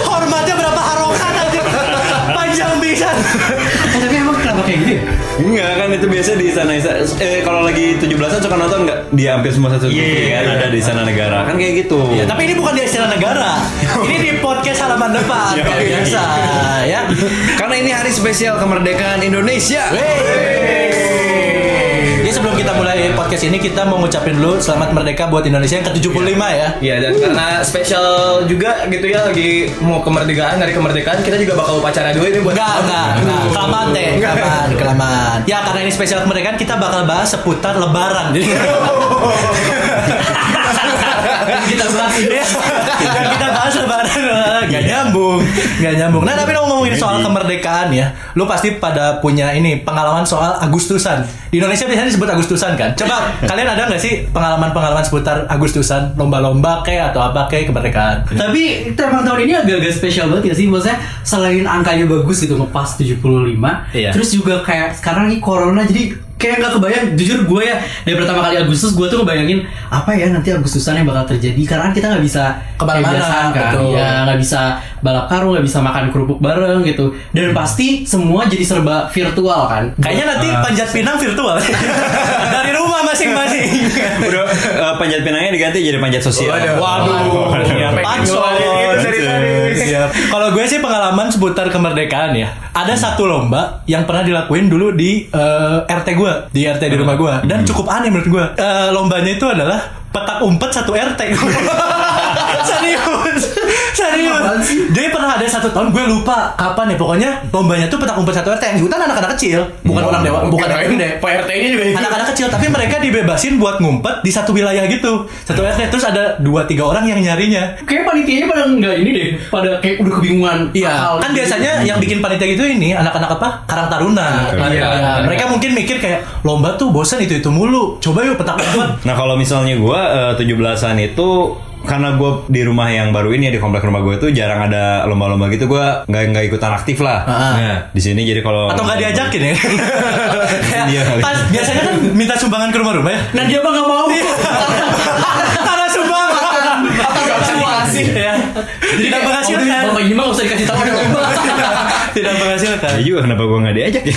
Hormatnya berapa harokat anjing. Panjang bisa. Eh, tapi emang kenapa kayak gitu? ya? Enggak kan itu biasa di sana eh kalau lagi 17-an suka nonton enggak di hampir semua satu TV Iya. kan ada di sana negara kan kayak gitu. Ya, tapi ini bukan di istilah negara. Ini di podcast halaman depan Ya, kayak iya. biasa ya. Karena ini hari spesial kemerdekaan Indonesia. Jadi sebelum kita mulai podcast ini kita mau ngucapin dulu selamat merdeka buat Indonesia yang ke-75 ya. Iya dan karena spesial juga gitu ya lagi mau kemerdekaan hari kemerdekaan kita juga bakal upacara dulu ini buat Enggak, enggak, enggak. Kelamaan deh, kelamaan, kelamaan. Ya karena ini spesial kemerdekaan kita bakal bahas seputar lebaran. Jadi Kita bahas ini. Ya, kita bahas lebaran. Gak nyambung. Gak nyambung. Nah tapi kalau ngomongin soal kemerdekaan ya Lu pasti pada punya ini Pengalaman soal Agustusan. Di Indonesia biasanya disebut Agustusan kan? Coba kalian ada gak sih Pengalaman-pengalaman seputar Agustusan? Lomba-lomba kayak Atau apa kayak kemerdekaan? Tapi emang tahun ini agak-agak spesial banget ya sih? Maksudnya selain angkanya bagus gitu ngepas 75 Iya. Terus juga kayak sekarang ini corona jadi kayak nggak kebayang jujur gue ya dari pertama kali Agustus gue tuh ngebayangin apa ya nanti Agustusan yang bakal terjadi karena kan kita nggak bisa Ke mana-mana, kan betul. ya nggak bisa balap karung nggak bisa makan kerupuk bareng gitu dan pasti semua jadi serba virtual kan Kayaknya nanti panjat pinang virtual Dari rumah masing-masing Udah eh, panjat pinangnya diganti jadi panjat sosial. Waduh, ya, pansos. Gitu dari tadi. Siap. Kalau gue sih pengalaman seputar kemerdekaan ya. Ada satu lomba yang pernah dilakuin dulu di eh, RT gue, di RT di rumah gue, dan cukup aneh menurut gue. Eh, lombanya itu adalah petak umpet satu RT. serius, serius. Jadi pernah ada satu tahun gue lupa kapan ya. Pokoknya lombanya tuh petak umpet satu RT. Yang ikutan anak-anak kecil, bukan orang dewa, bukan orang gede. Pak RT ini juga ikut. Anak-anak kecil, tapi mereka dibebasin buat ngumpet di satu wilayah gitu, satu RT. Terus ada dua tiga orang yang nyarinya. kayak panitianya pada nggak ini deh pada kayak udah kebingungan Iya, kan gitu. biasanya yang bikin panitia gitu ini anak-anak apa? Karang Taruna. Iya, Iya, iya. mereka mungkin mikir kayak lomba tuh bosan itu itu mulu. Coba yuk petak umpet. Nah kalau misalnya gue tujuh belasan itu karena gue di rumah yang baru ini ya di komplek rumah gue itu jarang ada lomba-lomba gitu gue nggak nggak ikutan aktif lah. Ah. Nah di sini jadi kalau Atau nggak diajakin ya? Kayak Iya. pas biasanya kan minta sumbangan ke rumah-rumah ya. nah dia mah nggak mau. Usah dikasih. Ya. Tidak menghasilkan. bapak ini mah nggak usah dikasih tahu ada Tidak menghasilkan. Ya juga kenapa gue nggak diajak ya.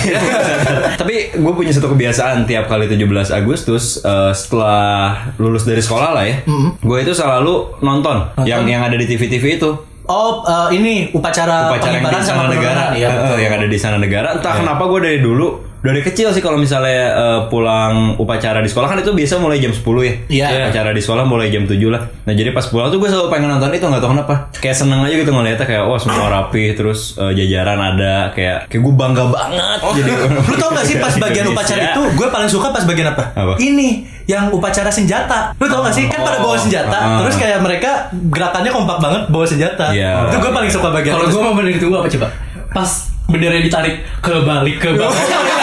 Tapi gue punya satu kebiasaan tiap kali 17 Agustus eh, setelah lulus dari sekolah lah ya, gue itu selalu nonton, yang yang ada di TV-TV itu. Oh, eh, ini upacara, upacara yang pengibaran di sana negara, penurunan, ya. Eh, eh, yang ada di sana negara. Entah kenapa gue dari dulu, dari kecil sih kalau misalnya eh, pulang upacara di sekolah kan itu biasa mulai jam 10 ya. Iya. Upacara di sekolah mulai jam 7 lah. Nah jadi pas pulang tuh gue selalu pengen nonton itu nggak tahu kenapa. Kayak seneng aja gitu ngeliatnya kayak wah semua rapi terus eh, jajaran ada kayak kayak gue bangga banget. Jadi Lu tau gak sih pas bagian upacara itu Gue paling suka pas bagian apa? Apa? Ini Yang upacara senjata Lu tau gak sih? Kan pada bawa senjata Ah. Terus kayak mereka Gerakannya kompak banget Bawa senjata Iya. Itu gue paling suka bagian kalau itu. gue mau bener ditunggu apa coba pas benderanya ditarik ke balik ke bawah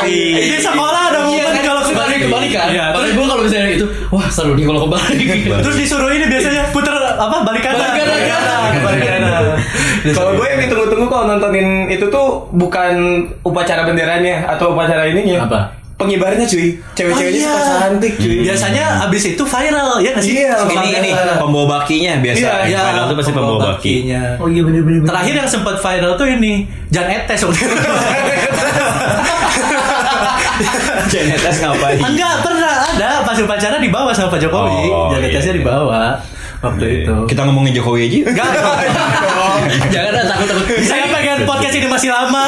pasti. Di sekolah ada Iya, momen kan? kalau kebalik kebalik kan Iya, terus terus, gue kalau misalnya itu wah seru nih kalau kebalik terus disuruh ini biasanya Puter apa? Balik kanan Balik kanan, kanan. Balik kanan Kalau gue yang ditunggu-tunggu kalau nontonin itu tuh bukan upacara benderanya atau upacara ininya. Apa? Pengibarnya cuy. Cewek-ceweknya Oh, iya. suka cantik cuy. Biasanya abis itu viral Ya gak sih? Iya, Suka Ini ini viral. pembawa bakinya biasa. Iya, Yang Ya, final tuh pasti pembawa baki. bakinya. oh iya bener bener bener. Terakhir yang sempat viral tuh ini Jan Etes waktu itu. Jenetes ngapain? Enggak pernah ada pas upacara dibawa sama Pak Jokowi. Oh, Jan iya, iya. dibawa waktu itu. Kita ngomongin Jokowi aja. Enggak. jangan ada takut takut Saya pengen podcast ini masih lama.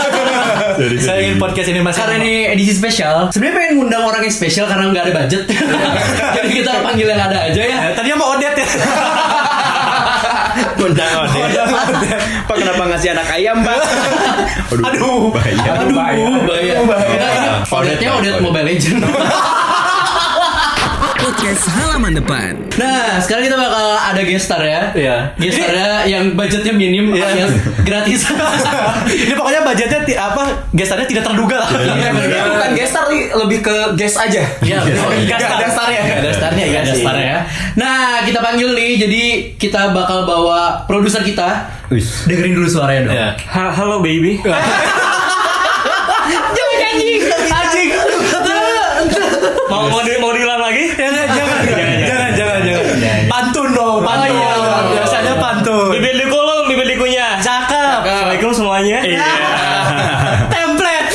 Saya ingin podcast ini masih karena lama. ini edisi spesial sebenarnya pengen ngundang orang yang spesial karena nggak ada budget jadi kita panggil yang ada aja ya Tadinya mau Odet ya. Undang Pak kenapa ngasih anak ayam, Pak? Aduh. bahaya. aduh bahaya, bahaya. Odetnya Odet. Mobile Legend Podcast halaman depan. Nah, sekarang kita bakal ada gestar ya. Iya. Gestarnya yang budgetnya minim, Iya. alias gratis. Ini pokoknya budgetnya ti- apa gestarnya tidak terduga lah. Ya, sebenarnya bukan gestar nih, lebih ke guest aja. Iya, Gak ada. Gak ada startnya ya, Gak ada sih. startnya ya. Nah, kita panggil nih, jadi kita bakal bawa produser kita. Wis. Dengerin dulu suaranya dong. Iya. Halo baby. Jangan nyanyi, anjing. Mau mau di, mau diulang lagi? Jangan, jangan, jangan, jangan, jangan. Pantun dong, pantun. iya. Biasanya pantun. Bibir dikulung, bibir dikunyah. Cakep. Assalamualaikum semuanya. Iya. Template.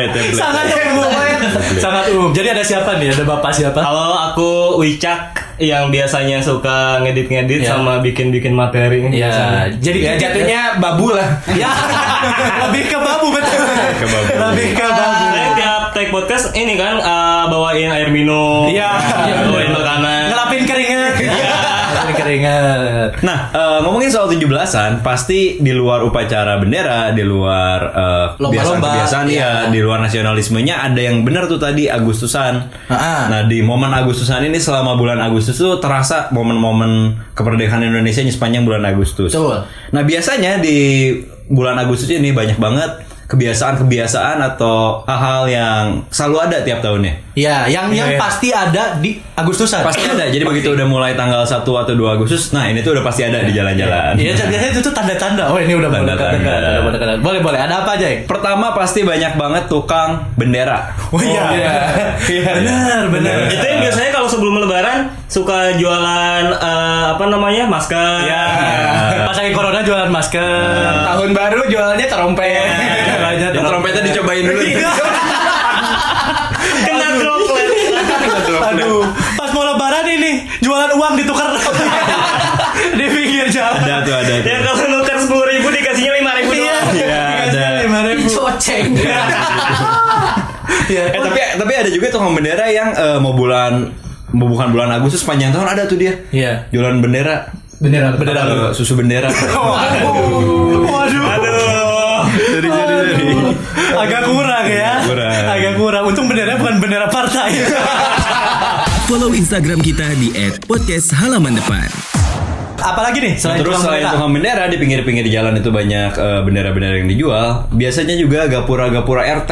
Template, template. Sangat umum. Sangat umum. Jadi ada siapa nih? Ada bapak siapa? Halo, aku Wicak yang biasanya suka ngedit-ngedit Ya. sama bikin-bikin materi. Ya, jadi ya jatuhnya babu lah. Ya, lebih ke babu betul. Ke babu. Lebih ke babu. Saya tiap take podcast ini kan eh, bawain air minum, Iya. bawain makanan. Keringat. Nah, eh, ngomongin soal 17-an, pasti di luar upacara bendera, di luar eh, kebiasaan-kebiasaan iya. ya, di luar nasionalismenya ada yang benar tuh tadi Agustusan. Ah. Nah, di momen Agustusan ini selama bulan Agustus tuh terasa momen-momen kemerdekaan Indonesia sepanjang bulan Agustus. Betul. Nah, biasanya di bulan Agustus ini banyak banget kebiasaan-kebiasaan atau hal-hal yang selalu ada tiap tahunnya. Ya, yang yang Iya, iya. pasti ada di Agustusan. Pasti ada. Jadi begitu udah mulai tanggal 1 atau 2 Agustus, nah ini tuh udah pasti ada di jalan-jalan. Iya, biasanya itu tuh tanda-tanda. Oh, ini udah udah dekat-dekat. Boleh, boleh. Ada apa aja? ya? Pertama pasti banyak banget tukang bendera. Oh iya. Benar, benar. Itu yang biasanya kalau sebelum lebaran suka jualan eh, apa namanya masker. Ya. Pas lagi corona jualan masker. Tahun baru jualannya terompet. Jualannya Yang trompetnya dicobain dulu. Kena droplet. Aduh, pas mau lebaran ini jualan uang ditukar di pinggir jalan. ada tuh ada. tuh. Ya kalau nuker sepuluh ribu dikasihnya lima ribu Iya, doang. Iya, ada. lima ribu. Coceng. Iya. Eh tapi tapi ada juga tukang bendera yang eh, mau bulan mau bukan bulan Agustus panjang tahun ada tuh dia. Iya. Jualan bendera. Bendera, Bendera susu bendera. Waduh. Waduh. Aduh. Jadi jadi jadi. Agak kurang ya. Kurang. Agak kurang. Untung bendera bukan bendera partai. Follow Instagram kita di @podcasthalaman depan. Apalagi nih Nah, selain terus selain bendera? tukang bendera di pinggir-pinggir jalan itu banyak eh, bendera-bendera yang dijual. Biasanya juga gapura-gapura RT.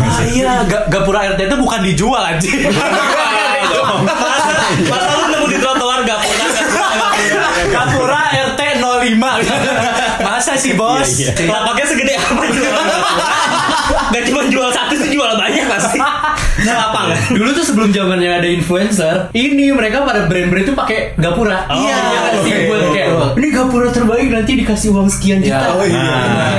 Ah, iya, ga- gapura RT itu bukan dijual anjing. Masa, lu nemu di trotoar gak punya Gapura RT 05. Masa sih, Bos? Iya, iya. Lapaknya segede apa Gak cuma jual satu sih jual banyak pasti Nah lapang Dulu tuh sebelum zamannya ada influencer, ini mereka pada brand-brand tuh pakai gapura. Oh, iya, iya, kan sih buat kayak ini gapura terbaik nanti dikasih uang sekian Iya. juta. Oh, iya.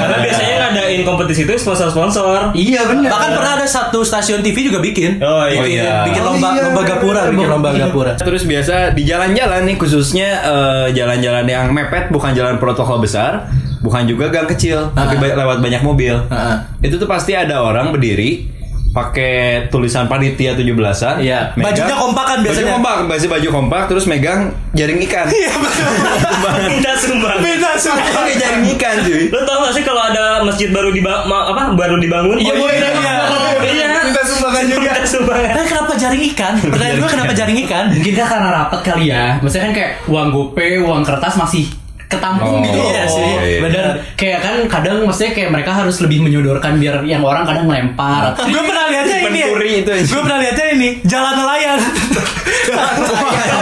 Karena biasanya ngadain kompetisi itu sponsor-sponsor Iya benar. Bahkan pernah ada satu stasiun TV juga bikin. Oh iya, bikin, iya. bikin Oh, lomba iya. lomba gapura, bikin lomba gapura. Terus biasa di jalan-jalan nih khususnya eh, jalan-jalan yang mepet bukan jalan protokol besar, bukan juga gang kecil, tapi Ah. ba- lewat banyak mobil. Ah. Itu tuh pasti ada orang berdiri pakai tulisan panitia 17-an. Iya. megang- Bajunya kompak kan biasanya. Baju kompak, baju baju kompak terus megang jaring ikan. Iya betul. Minta sumbang Beda semua. Pakai jaring ikan cuy. Lu tau gak sih kalau ada masjid baru dibangun apa baru dibangun? Iya, Oh, iya, iya. Iya. Minta sumbangan juga. Minta sumbangan. Eh kenapa jaring ikan? Pertanyaan gue kenapa jaring ikan? Mungkin kan karena rapat kali ya. Maksudnya kan kayak uang gope, uang kertas masih ketampung Oh, gitu iya sih. Iya, iya. Bener. Kayak kan kadang maksudnya kayak mereka harus lebih menyodorkan biar yang orang kadang melempar. atau- Gue pernah lihatnya ini. Itu. Gue pernah lihatnya ini jalan nelayan.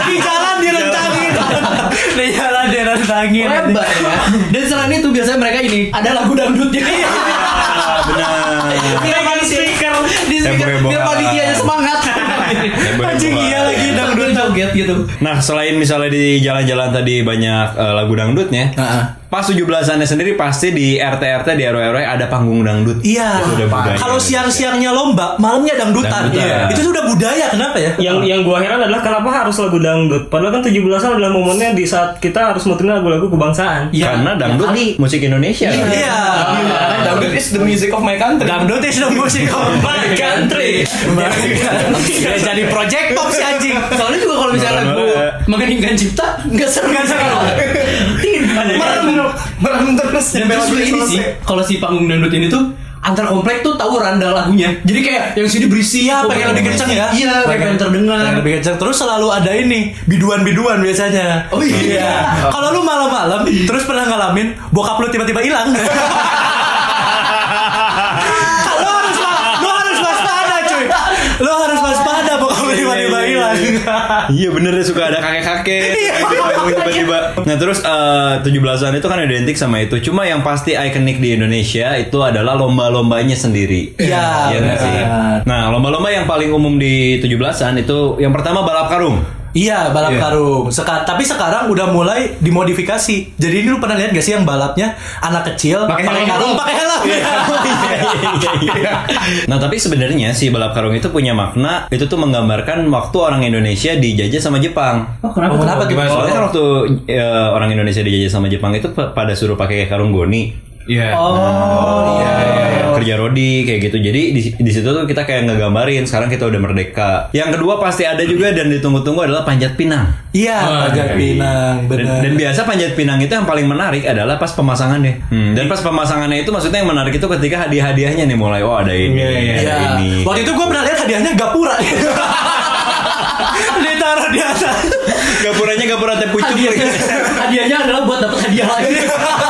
Di jalan direntangin. Di jalan direntangin. Lebar ya. Dan selain itu biasanya mereka ini ada lagu dangdutnya. Ah, benar. Megang speaker. Di speaker biar panitianya semangat. Anjing iya lagi dangdut joget gitu. Nah, selain misalnya di jalan-jalan tadi banyak eh, lagu dangdutnya, Heeh. Pas 17-annya sendiri pasti di RT-RT di RW-RW ada panggung dangdut. Iya. Kalau siang-siangnya lomba, malamnya dangdutan. Dangdutan. Iya. Itu sudah budaya. Kenapa ya? Yang yang gua heran adalah kenapa harus lagu dangdut? Padahal kan 17-an adalah momennya di saat kita harus muterin lagu-lagu kebangsaan. Iya. Karena dangdut kali. musik Indonesia. kan? Iya. Dangdut is the music of my country. Dangdut is the music of My country. Ya, jadi project pop si anjing. Soalnya juga kalau misalnya lagu mengeningkan cipta nggak seru nggak seru. Merem merem terus. Dan terus ini sih kalau si panggung dangdut ini tuh antar komplek tuh tahu randang lagunya. Jadi kayak yang sini berisi Iya, pengen lebih kenceng ya? Iya, pengen terdengar. Pengen lebih kenceng. Terus selalu ada ini biduan-biduan biasanya. Oh iya. Kalau lu malam-malam terus pernah ngalamin bokap lu tiba-tiba hilang. lu harus lu harus waspada cuy. Lu harus Iya bener deh suka ada kakek-kakek Iya. tiba-tiba. Nah terus eh, 17-an itu kan identik sama itu. Cuma yang pasti ikonik di Indonesia itu adalah lomba-lombanya sendiri. Iya, Iya sih? benar. Nah lomba-lomba yang paling umum di 17-an itu yang pertama balap karung. Iya balap Iya. karung. Seka- tapi sekarang udah mulai dimodifikasi. Jadi ini lu pernah lihat gak sih yang balapnya anak kecil Pakai karung pakai helm? Iya. nah tapi sebenarnya si balap karung itu punya makna itu tuh menggambarkan waktu orang Indonesia dijajah sama Jepang. Oh, kenapa? Oh, kenapa gimana? Soalnya kan waktu eh, orang Indonesia dijajah sama Jepang itu pa- pada suruh pakai karung goni. Iya. Oh iya. kerja rodi kayak gitu. Jadi di, di situ tuh kita kayak ngegambarin sekarang kita udah merdeka. Yang kedua pasti ada juga dan ditunggu-tunggu adalah panjat pinang. Iya, Panjat Pinang, Dan, benar. dan biasa panjat pinang itu yang paling menarik adalah pas pemasangannya. Hmm, dan pas pemasangannya itu maksudnya yang menarik itu ketika hadiah-hadiahnya nih mulai oh ada ini, ada Iya. ini. Waktu itu gue pernah lihat hadiahnya gapura. Ditaruh di atas. Gapuranya gapura teh pucuk. Hadiahnya, hadiahnya adalah buat dapat hadiah lagi.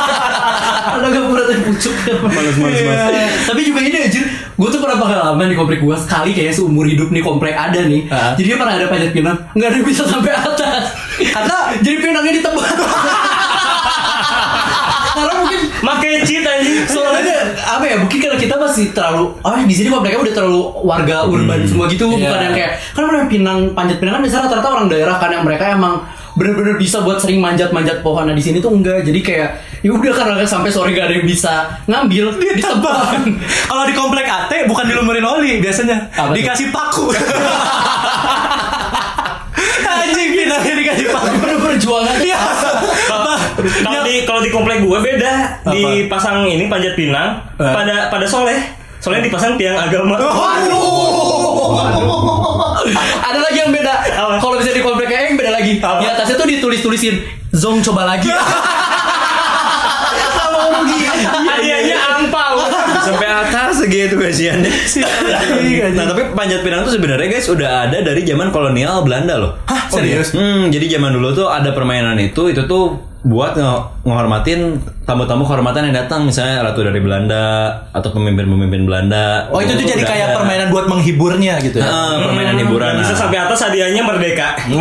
Ada gak pernah terpucuk. Males, males, males. Tapi juga ini anjir, gue tuh pernah pengalaman di komplek gue sekali kayak seumur hidup nih komplek ada nih. Ah. Jadi dia pernah ada panjat pinang, nggak ada yang bisa sampai atas. Karena jadi pinangnya ditebak. Karena mungkin Makai cheat anjing. soalnya apa ya mungkin karena kita masih terlalu oh di sini kompleknya udah terlalu warga urban semua gitu Iya. bukan yang kayak kan orang pinang panjat pinang kan biasanya rata-rata orang daerah kan yang mereka emang bener-bener bisa buat sering manjat-manjat pohon nah di sini tuh enggak jadi kayak ya udah karena sampai sore gak ada yang bisa ngambil ditebak Kalau di komplek AT bukan dilumurin oli biasanya. Apa dikasih paku. Anjing pinangnya dikasih paku. bener perjuangan Iya. Kalau di kalau di komplek gue beda. Dipasang ini panjat pinang Eh. pada pada soleh. Soalnya dipasang tiang agama. ada atasnya tuh ditulis-tulisin Zong coba lagi Hadiahnya angpau. Sampai atas segitu kasihannya. nah, tapi panjat pinang tuh sebenarnya guys udah ada dari zaman kolonial Belanda loh. Hah, serius? Hmm, jadi zaman dulu tuh ada permainan itu, itu tuh buat nge- ngehormatin tamu-tamu kehormatan yang datang, misalnya ratu dari Belanda atau pemimpin-pemimpin Belanda. Oh itu tuh jadi kayak ada. permainan buat menghiburnya gitu ya? Ah, permainan hiburan. Bisa Nah. sampai atas hadiahnya merdeka.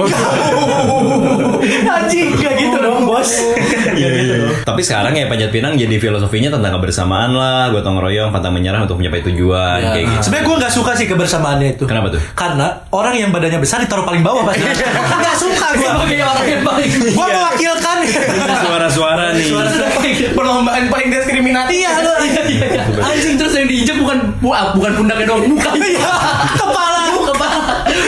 Anjing gak gitu dong bos. Iya, iya. Tapi sekarang ya panjat pinang jadi filosofinya tentang kebersamaan lah, gotong royong, pantang menyerah untuk mencapai tujuan kayak gitu. Sebenarnya gue nggak suka sih kebersamaannya itu. Kenapa tuh? Karena orang yang badannya besar ditaruh paling bawah pasti. Nggak suka gue. sebagai orang yang paling Gue mewakilkan. Suara-suara nih. Perlombaan paling diskriminatif. Iya, lu. anjing terus yang diinjek bukan bu- bukan pundaknya doang muka Iya, kepala. kepala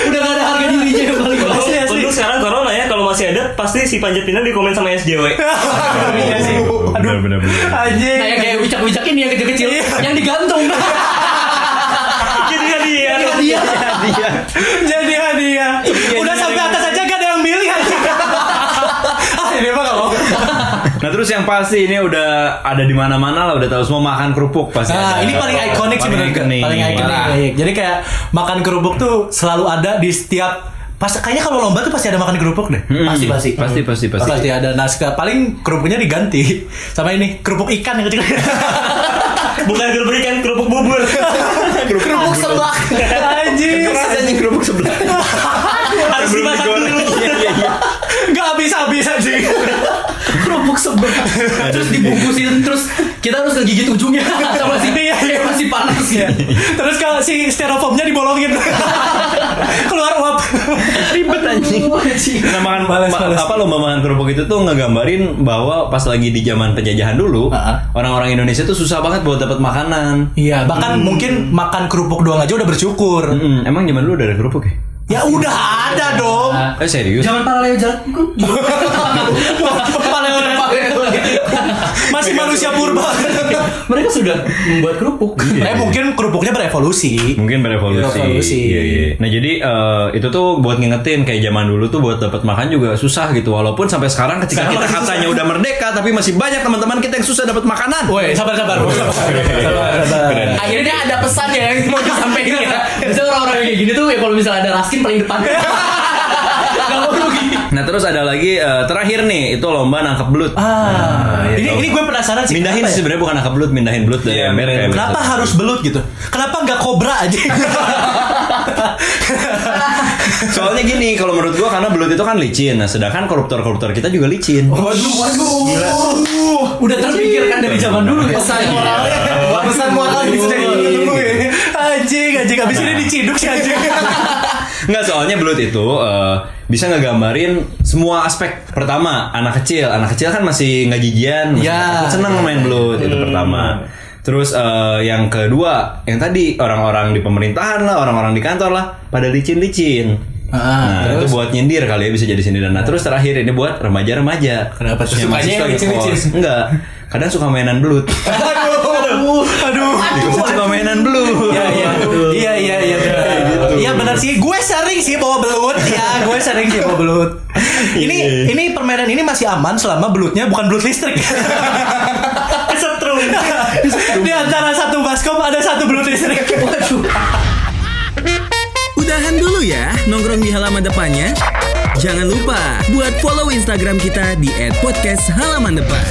udah gak ada harga dirinya yang paling Asli, asli. Untuk sekarang corona ya kalau masih ada pasti si panjat pinang di komen sama SJW. Iya sih. Bener, bener. Anjing. nah yang kayak wicak-wicak ini yang kecil-kecil yang digantung Jadi hadiah. dia Jadi hadiah. Udah sampai atas aja gak ada yang milih anjing. Ah, ini mah gak mau. Nah terus yang pasti ini udah ada di mana-mana lah udah tahu semua makan kerupuk pasti. Nah, ada. ini paling ikonik sih Paling menurut gue. ikonik. Paling ikonik. Jadi kayak makan kerupuk tuh selalu ada di setiap pas kayaknya kalau lomba tuh pasti ada makan kerupuk deh. Hmm, Pasti pasti. pasti pasti pasti. Pasti ada. Nah, paling kerupuknya diganti sama ini kerupuk ikan yang kecil. Bukan kerupuk ikan, kerupuk bubur. kerupuk seblak Anjing. Keras anjing kerupuk sebelah. Harus dimasak dulu. Iya, iya, iya. Gak habis-habis anjing. Kerupuk seblak terus dibungkusin terus kita harus ngegigit ujungnya sama si Iya, iya. masih panas ya Terus kalau si styrofoamnya dibolongin. Keluar uap. Ribet anjing. Nah, makan Males, ma- males. apa lomba makan kerupuk itu tuh ngegambarin bahwa pas lagi di zaman penjajahan dulu, orang-orang Indonesia tuh susah banget buat dapat makanan. Iya, bahkan mungkin makan kerupuk doang aja udah bersyukur. Mm, emang zaman dulu udah ada kerupuk ya? Ya udah ada dong. Eh serius? Zaman paralel jalan Masih manusia purba. mereka sudah membuat kerupuk. Eh mungkin kerupuknya berevolusi. Mungkin berevolusi. Berevolusi. Iya, iya. Nah jadi eh, itu tuh buat ngingetin kayak zaman dulu tuh buat dapat makan juga susah gitu. Walaupun sampai sekarang ketika Sekarang kita katanya udah merdeka, tapi masih banyak teman-teman kita yang susah dapat makanan. Woi, sabar sabar. sabar, sabar. Akhirnya ada pesan ya yang mau disampaikan ya. Biasanya orang-orang kayak gini tuh ya kalau misalnya ada raskin paling depan. Nah terus ada lagi eh, terakhir nih itu lomba nangkep belut. Ah, iya, ini ini gue penasaran sih. Mindahin sih ya? sebenarnya bukan nangkep belut, mindahin belut dari Iya, ember mindahin ember. Kenapa harus belut gitu? Kenapa nggak kobra aja? Soalnya gini, kalau menurut gua karena belut itu kan licin. Nah, sedangkan koruptor-koruptor kita juga licin. Waduh, waduh. Udah terpikirkan dari zaman dulu ya. Pesan moralnya, pesan moralnya sudah ditunggu ya. Anjing. Abis ini diciduk sih anjing. Enggak, soalnya belut itu eh, bisa ngegambarin semua aspek. Pertama, anak kecil. Anak kecil kan masih nggak gigian, masih Ya. seneng main belut itu pertama. Terus eh, yang kedua, yang tadi orang-orang di pemerintahan lah, orang-orang di kantor lah, pada licin-licin. Ah, nah, itu buat nyindir kali ya bisa jadi sindiran. Nah, terus terakhir ini buat remaja-remaja. Kenapa tuh? Yang Sukanya yang licin-licin? Enggak. Kadang suka mainan belut. Aduh, aduh. Di kos suka mainan sih. Gue sering sih bawa belut ya. Gue sering sih bawa belut. Ini ini permainan ini masih aman selama belutnya bukan belut listrik. Kesetrum. Di antara satu baskom ada satu belut listrik. Waduh. Udahan dulu ya nongkrong di halaman depannya. Jangan lupa buat follow Instagram kita di @podcast halaman depan.